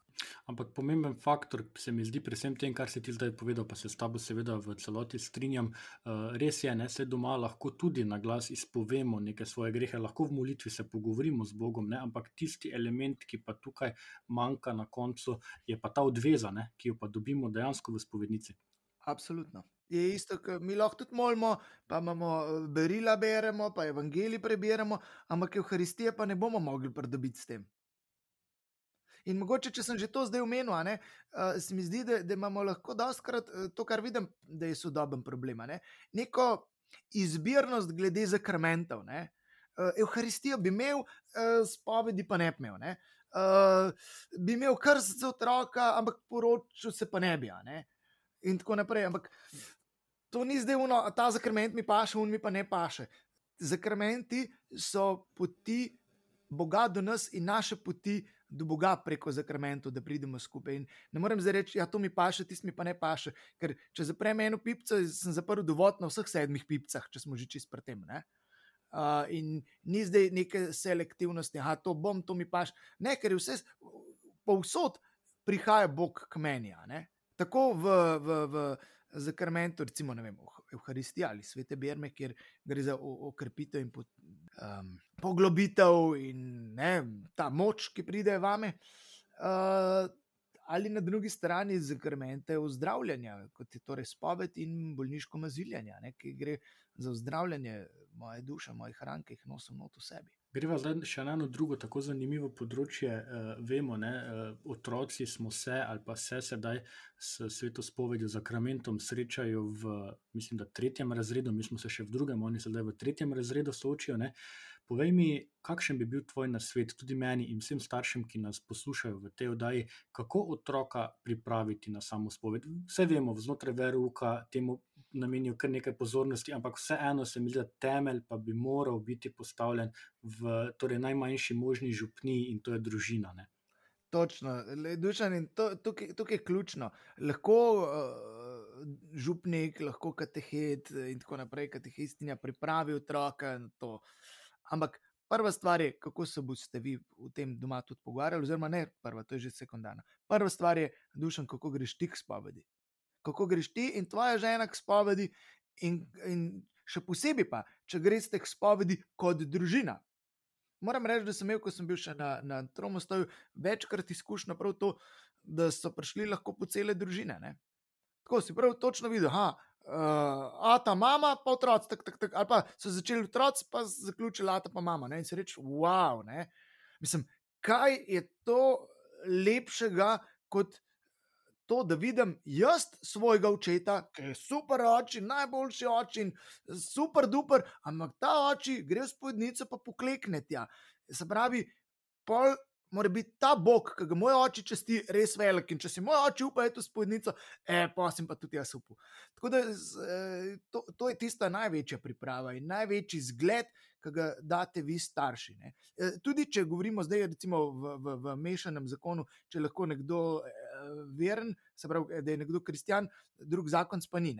Ampak pomemben faktor se mi zdi pri vsem tem, kar si ti zdaj povedal, pa se s tabo seveda v celoti strinjam. Uh, res je, ne se doma lahko tudi na glas izpovemo neke svoje grehe, lahko v molitvi se pogovorimo z Bogom, ne? ampak tisti element, ki pa tukaj manjka na koncu, je pa ta odveza, ne? ki jo pa dobimo dejansko v spovednici. Absolutno. Je isto, mi lahko tudi molimo, pa imamo eh, berila, beremo, pa evangelij preberemo, ampak Evharistije pa ne bomo mogli pridobiti s tem. In mogoče, če sem že to zdaj omenil, ne, uh, se mi zdi, da, da imamo lahko dostakrat uh, to, kar vidim, da je sodoben problem. Ne? Neko izbirnost glede zakrmentov. Ne? Uh, Evharistijo bi imel, uh, spovedi pa ne bi imel. Ne? Uh, bi imel krst za otroka, ampak poročil se pa ne bi. Ne? In tako naprej. Ampak to ni zdaj uno, ta zakrment mi paše, un mi pa ne paše. Zakrmenti so poti Boga do nas in naše poti do Boga preko zakrmentov, da pridemo skupaj. In ne morem zdaj reči, da ja, to mi paše, tisti mi pa ne paše. Ker če zaprem eno pipico, sem zaprl dovod na vseh sedmih pipicah, če smo že čist pri tem. Ne? Uh, in ni zdaj neke selektivnosti, da to bom, to mi paš. Ne, ker je vse, povsod prihaja Bog k meni. Tako v, v, v zakrmentu, recimo, ne vem, v Euharistiji ali svete Berme, kjer gre za okrepitev in po, um, poglobitev in ne, ta moč, ki pride vame. Uh, ali na drugi strani zakrmente ozdravljanja, kot je torej spoved in bolniško maziljanje, ne, ki gre za ozdravljanje moje duše, mojih ran, ki jih nosim not v sebi. Greva zdaj še na eno drugo tako zanimivo področje. Uh, vemo, ne, uh, otroci smo se ali pa se sedaj s sveto spovedjo, zakramentom srečajo v, mislim, da tretjem razredu, mi smo se še v drugem, oni sedaj v tretjem razredu soočijo. Ne. Povej mi, kakšen bi bil tvoj nasvet, tudi meni in vsem staršem, ki nas poslušajo v tej oddaji, kako otroka pripraviti na samo spoved. Vse vemo, znotraj veruka temu namenijo kar nekaj pozornosti, ampak vseeno se mi zdi, da temelj pa bi moral biti postavljen v torej, najmanjši možni župni in to je družina. Ne? Točno, dušan, in to, tukaj, tukaj je ključno. Lahko uh, župnik, lahko katehet in tako naprej, katehistinja pripravi otroka na to. Ampak prva stvar je, kako se boste vi v tem doma tudi pogovarjali, oziroma ne prva, to je že sekundarna. Prva stvar je, dušan, kako greš ti k spovedi. Kako greš ti in tvoja žena k spovedi, in, in še posebej pa, če greš k spovedi kot družina. moram reči, da sem imel, ko sem bil še na, na Tromostoju, večkrat izkušnjo prav to, da so prišli lahko po cele družine. Ne? Tako si prav točno videl, da uh, ta mama, pa otroci, tak, tak, tak, ali pa so začeli otroci, pa zaključili ta pa mama. Ne? In si reči, wow, ne? mislim, kaj je to lepšega kot to, da vidim jaz svojega očeta, ki je super oči, najboljši oči in super duper, ampak ta oči gre v spodnico, pa poklekne tja. Se pravi, pol. Mora biti ta bog, ki ga moj oče česti, res velik. In če si moj oče upa, je to spodnica, e, pa sem pa tudi jaz upal. Tako da to, to je tista največja priprava in največji zgled, ki ga date vi, starši. Ne. Tudi če govorimo zdaj, recimo v, v, v mešanem zakonu, če lahko nekdo veren, se pravi, da je nekdo kristjan, drug zakon pa ni.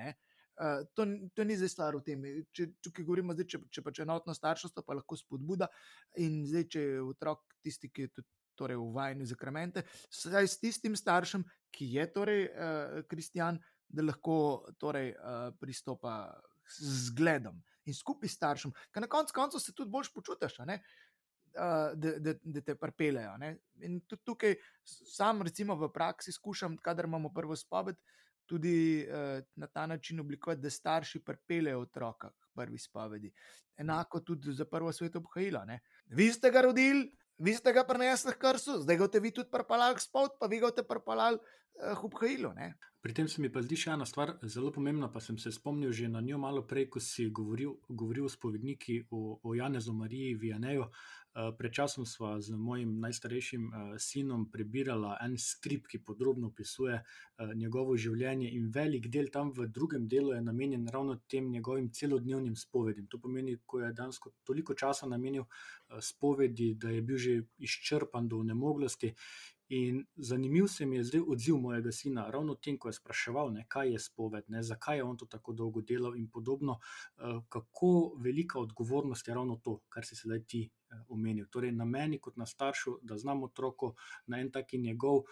Uh, to, to ni zdaj stvar v tem. Če, tukaj govorimo, zdaj, če, če pač enotno starševstvo, pa lahko spodbuda. In zdaj, če je otrok tisti, ki je tudi torej, v vajenju zakramente, saj s tistim staršem, ki je torej uh, kristjan, da lahko torej, uh, pristopa z zgledom in skupaj s staršem, ker na koncu konca se tudi bolj počutiš. Uh, da, da, da te pripeljejo. In tudi tukaj, sam, recimo, v praksi skušam, kadar imamo prvo spoved, tudi uh, na ta način oblikovati, da starši pripeljejo otroka k prvi spovedi. Enako tudi za prvo sveto obhajilo. Vi ste ga rodili, vi ste ga prenesli k krsu, zdaj ga ste vi tudi pripalali k spod, pa vi ga ste pripalali uh, k obhajilu. Pri tem se mi pa zdi še ena stvar zelo pomembna, pa sem se spomnil že na njo malo prej, ko si govoril, govoril s povedniki o, o Janezu Mariji Vijaneju. Uh, pred časom sva z mojim najstarejšim uh, sinom prebirala en strip, ki podrobno opisuje uh, njegovo življenje, in velik del tam v drugem delu je namenjen ravno tem njegovim celodnevnim spovedim. To pomeni, ko je danes toliko časa namenil spovedi, da je bil že izčrpan do nemoglosti. In zanimiv se mi je zdaj odziv mojega sina, ravno tem, ko je spraševal, ne, kaj je spoved, ne, zakaj je on to tako dolgo delal in podobno, kako velika odgovornost je ravno to, kar si sedaj ti omenil. Torej, na meni, kot na staršu, da znam otroku na en taki njegov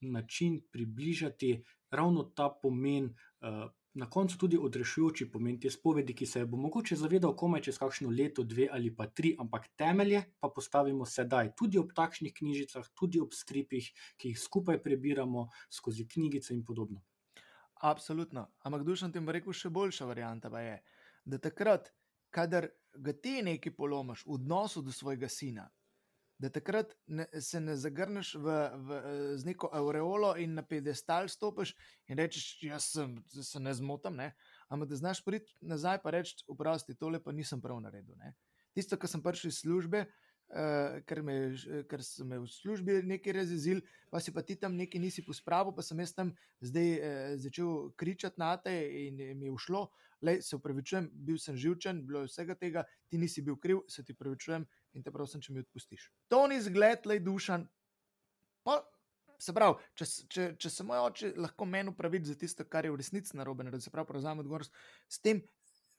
način približati ravno ta pomen. Uh, na koncu tudi odrešujoči pomen te spovedi, ki se bo mogoče zavedal komaj čez kakšno leto, dve ali pa tri, ampak temelje pa postavimo sedaj, tudi ob takšnih knjižicah, tudi ob stripih, ki jih skupaj prebiramo skozi knjigice in podobno. Absolutno. Ampak dušam ti rekel, še boljša varianta pa je, da takrat, kadar ga ti nekaj polomiš v odnosu do svojega sina, da takrat ne, se ne zagrneš v, v, z neko aureolo in na pedestal stopiš in rečeš, jaz sem, se ne zmotam, ampak da znaš priti nazaj in reči, uprosti, tole pa nisem prav naredil. Ne? Tisto, kar sem prišel iz službe, uh, ker, me, ker sem me v službi nekaj razjezil, pa si pa ti tam nekaj nisi pospravil, pa sem jaz tam zdaj uh, začel kričati na te in mi je ušlo. Lej, se upravičujem, bil sem živčen, bilo je vsega tega, ti nisi bil kriv, se ti upravičujem in te prosim, če mi odpustiš. To ni zgled, le dušan. Pa, se pravi, če, če, če se moj oče lahko meni upravi za tisto, kar je v resnici narobe, da se pravi, prevzame odgovornost, s tem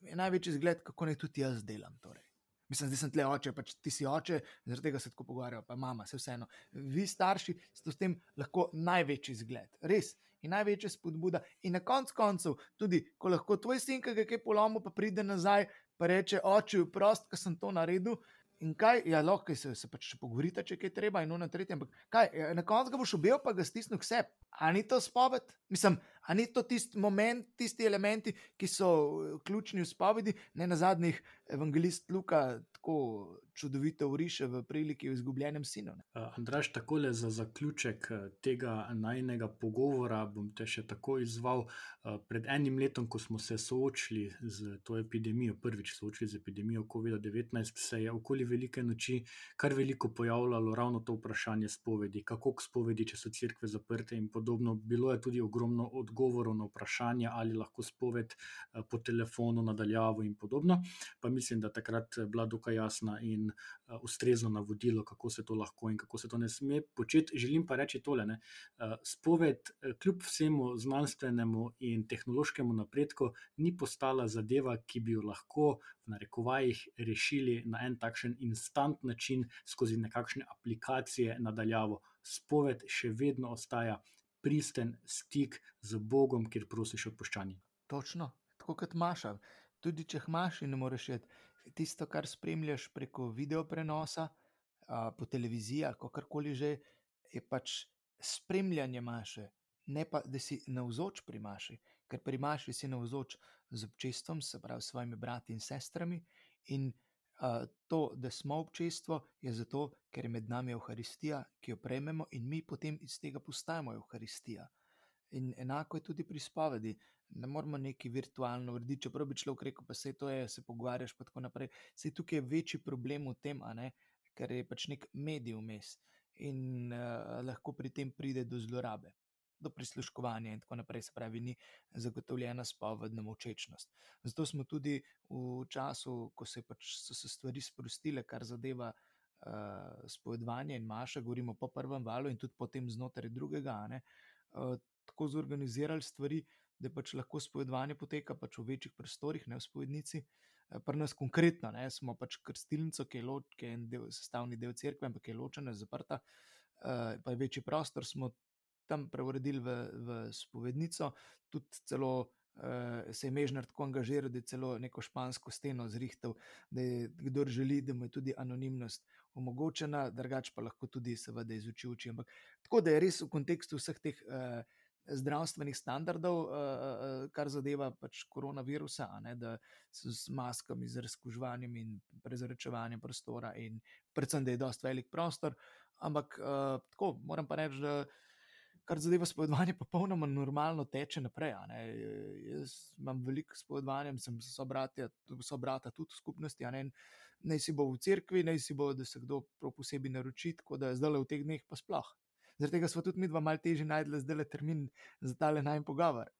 je največji zgled, kako naj tudi jaz delam. Torej. Mislim, da sem tle oče, pač ti si oče, zaradi tega se tako pogovarjajo, pa mama, vse vseeno. Vi, starši, ste s tem lahko največji zgled, res. In največja spodbuda, in na koncu koncev, tudi ko lahko tvoj sin, ki ga je polomil, pa pride nazaj, pa reče: Oče, prost, ker sem to naredil, In kaj, ja, lahko se, se pač pogovorite, če je treba, in ono tretje. Ampak kaj, ja, na koncu ga boš ubil, pa ga stisnil k sebi. A ni to spoved? Mislim, a ni to tisti moment, tisti elementi, ki so eh, ključni v spovedi, ne na zadnjih, evangelist Luka tako čudovito uriše v priliki o izgubljenem sinu. Uh, Andraš, tako le za zaključek eh, tega najnega pogovora bom te še tako izval. Pred enim letom, ko smo se soočili z to epidemijo, prvič soočili z epidemijo COVID-19, se je okoli velike noči kar veliko pojavljalo ravno to vprašanje spovedi, kako k spovedi, če so crkve zaprte in podobno. Bilo je tudi ogromno odgovorov na vprašanje, ali lahko spoved uh, po telefonu nadaljavo in podobno. Pa mislim, da takrat bila dokaj jasna in uh, ustrezno navodilo, kako se to lahko in kako se to ne sme početi. Želim pa reči tole: ne, spoved, kljub vsemu znanstvenemu in tehnološkemu napredku, ni postala zadeva, ki bi jo lahko v narekovajih rešili na en takšen instant način skozi nekakšne aplikacije nadaljavo. Spoved še vedno ostaja pristen stik z Bogom, kjer prosiš odpoščanje. Točno, tako kot Maša. Tudi če imaš in ne moreš šeti, tisto, kar spremljaš preko video prenosa, po televiziji, kakorkoli že, je pač spremljanje maše, ne pa da si navzoč pri maši, ker pri maši si navzoč z občestvom, se pravi s svojimi brati in sestrami. In to, da smo občestvo, je zato, ker je med nami Euharistija, ki jo prejmemo in mi potem iz tega postajamo Euharistija. In enako je tudi pri spovedi. Ne moramo neki virtualno urediti, čeprav bi človek rekel, pa se to je, se pogovarjaš, pa tako naprej. Se tukaj je večji problem v tem, ker je pač nek medij vmes in uh, lahko pri tem pride do zlorabe do prisluškovanja in tako naprej, se pravi, ni zagotovljena spovedna močečnost. Zato smo tudi v času, ko se pač so se stvari sprostile, kar zadeva uh, spovedovanje in maša, govorimo po prvem valu in tudi potem znotraj drugega, ne, uh, tako zorganizirali stvari, da pač lahko spovedovanje poteka pač v večjih prostorih, ne v spovednici. Pri nas konkretno ne, smo pač krstilnico, ki je, lo, ki je del, sestavni del crkve, ampak je ločena, zaprta, uh, pa je večji prostor, smo tam preuredili v, v spovednico, tudi celo uh, se je Mežnar tako angažiral, da je celo neko špansko steno zrihtel, da je kdo želi, da mu je tudi anonimnost omogočena, drugače pa lahko tudi, seveda, izuči oči. Ampak tako da je res v kontekstu vseh teh. Uh, Zdravstvenih standardov, kar zadeva pač koronavirusa, ne, da so z maskami, z razkužovanjem in prezračevanjem prostora, in predvsem, da je dosta velik prostor. Ampak tako moram pa reči, da kar zadeva spovedovanje, popolnoma normalno teče naprej. Jaz imam veliko spovedovanja, sem so brata, so brata tudi v skupnosti. Naj si bo v cerkvi, naj si bo, da se kdo posebej naroči, tako da zdaj le v teh dneh pa sploh. Zaradi tega smo tudi mi dva malo težje najdli zdaj le termin za tale najmen pogovor.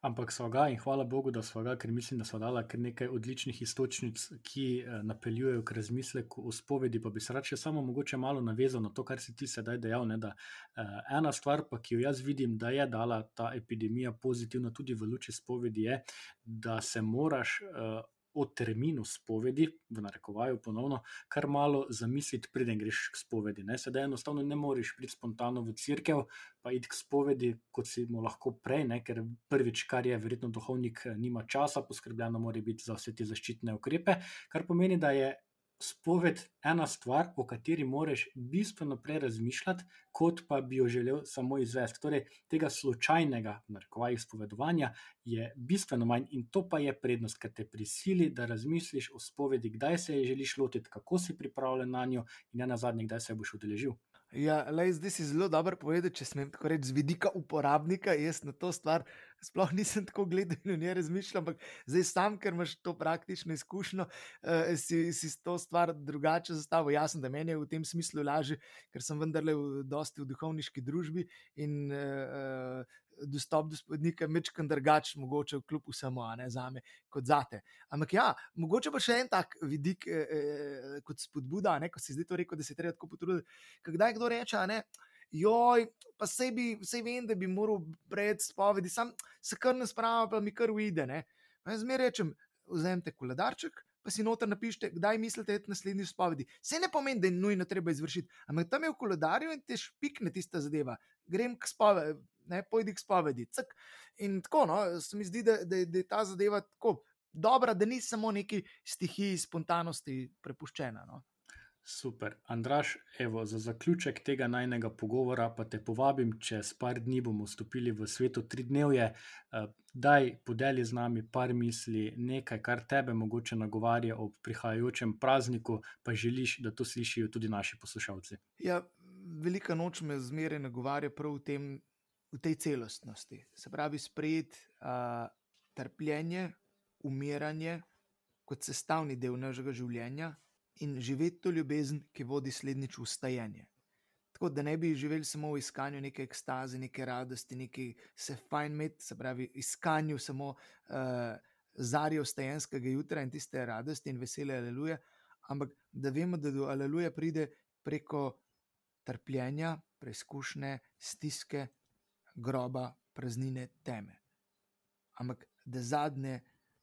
Ampak so ga in hvala Bogu, da so ga, ker mislim, da so dala kar nekaj odličnih istočnic, ki eh, napeljujejo k razmisleku o spovedi. Pa bi se rače samo mogoče malo navezal na to, kar si ti sedaj dejal. Ne, da, uh, ena stvar, pa, ki jo jaz vidim, da je dala ta epidemija pozitivno tudi v luči spovedi, je, da se moraš. Uh, o terminu spovedi, v narekovaju ponovno, kar malo zamisliti, preden greš k spovedi. Ne? Sedaj enostavno ne moreš priti spontano v crkvu, pa iti k spovedi, kot si mu lahko prej, ne? ker prvič, kar je verjetno duhovnik, nima časa, poskrbljeno mora biti za vse te zaščitne ukrepe, kar pomeni, da je spoved ena stvar, o kateri moraš bistveno prej razmišljati, kot pa bi jo želel samo izvesti. Torej, tega slučajnega, narekovajih, spovedovanja je bistveno manj in to pa je prednost, ker te prisili, da razmisliš o spovedi, kdaj se je želiš lotiti, kako si pripravljen na njo in ne na zadnje, kdaj se boš udeležil. Ja, lej, zdaj si zelo dobro povedal, če smem tako reči, z vidika uporabnika. Jaz na to stvar sploh nisem tako gledal in ne razmišljal, ampak zdaj sam, ker imaš to praktično izkušnjo, uh, si, si to stvar drugače zastavil. Jasno, da meni je v tem smislu lažje, ker sem vendarle v, dosti v duhovniški družbi in uh, dostop do spodnika je mečkam drugačen, mogoče kljub vsemu, a ne za me, kot za te. Ampak ja, mogoče pa še en tak vidik eh, kot spodbuda, ne, ko si zdaj to rekel, da se treba tako potruditi. Kdaj kdo reče, ne. Joj, pa sebi, vse vem, da bi moral pred spovedi, sam se kar ne spravim, pa mi kar uide. Jaz mi rečem, vzemite koledarček, pa si noter napišite, kdaj mislite, da je naslednji spovedi. Se ne pomeni, da je nujno treba izvršiti, ampak tam je v koledarju in te špikne tista zadeva. Grem k spovedi, ne pojdi k spovedi. Cak. In tako, no, se mi zdi, da, da, da je ta zadeva tako dobra, da ni samo neki stihiji spontanosti prepuščena. No. Super. Andraš, evo, za zaključek tega najnega pogovora pa te povabim, čez par dni bomo vstopili v svetu tri dnevje. Eh, daj, podeli z nami par misli, nekaj, kar tebe mogoče nagovarja ob prihajajočem prazniku, pa želiš, da to slišijo tudi naši poslušalci. Ja, velika noč me zmeraj nagovarja prav v tem, v tej celostnosti. Se pravi, sprejeti uh, trpljenje, umiranje kot sestavni del našega življenja in živeti to ljubezen, ki vodi slednjič v stajenje. Tako da ne bi živeli samo v iskanju neke ekstaze, neke radosti, neki se fajn imeti, se pravi, iskanju samo uh, zarja vstajenskega jutra in tiste radosti in vesele, aleluja, ampak da vemo, da do aleluja pride preko trpljenja, preizkušnje, stiske, groba, praznine, teme. Ampak da zadnje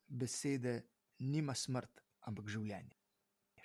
besede nima smrt, ampak življenje.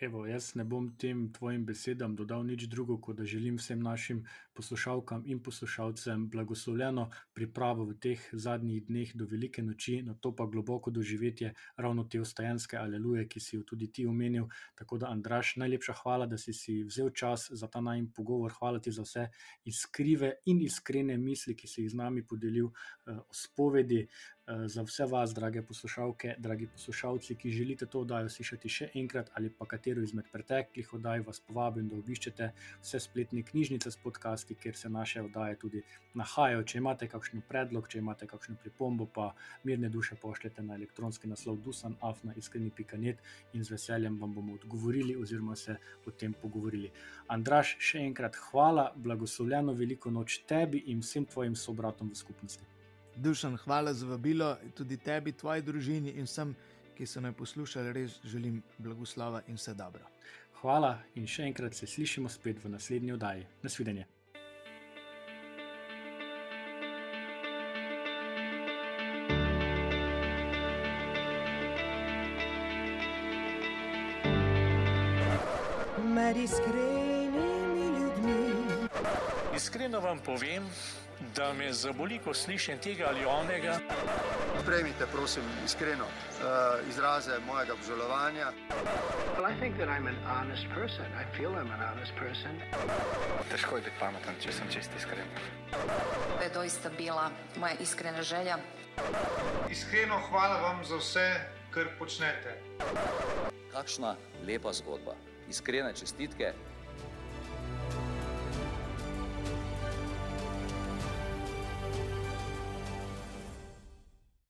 Evo, jaz ne bom tem tvojim besedam dodal nič drugo, kot da želim vsem našim poslušalkam in poslušalcem blagoslovljeno pripravo v teh zadnjih dneh do velike noči, na to pa globoko doživetje ravno te ostajanske aleluje, ki si jo tudi ti omenil. Tako da, Andraš, najlepša hvala, da si si vzel čas za ta najmen pogovor. Hvala ti za vse iskrive in iskrene misli, ki si jih z nami podelil uh, o spovedi. Za vse vas, drage poslušalke, dragi poslušalci, ki želite to oddajo slišati še enkrat ali pa katero izmed preteklih oddaj, vas povabim, da obiščete vse spletne knjižnice s podcasti, kjer se naše oddaje tudi nahajajo. Če imate kakšen predlog, če imate kakšno pripombo, pa mirne duše pošljete na elektronski naslov dusanafna.iskreni.net in z veseljem vam bomo odgovorili oziroma se o tem pogovorili. Andraš, še enkrat hvala, blagoslovljeno veliko noč tebi in vsem tvojim sobratom v skupnosti. Dušan, hvala za vabilo, tudi tebi, tvoji družini in vsem, ki so me poslušali, res želim blagoslova in vse dobro. Hvala in še enkrat se slišimo spet v naslednji oddaji. Nasvidenje. Med iskrenimi ljudmi. Iskreno vam povem, da me zaboli, ko slišim tega ali onega. Prejmite, prosim, iskreno uh, izraze mojega obžalovanja. Well, I think that I'm an honest person. I feel I'm an honest person. Težko je biti pameten, če sem čist iskren. To je doista bila moja iskrena želja. Iskreno hvala vam za vse, kar počnete. Kakšna lepa zgodba. Iskrene čestitke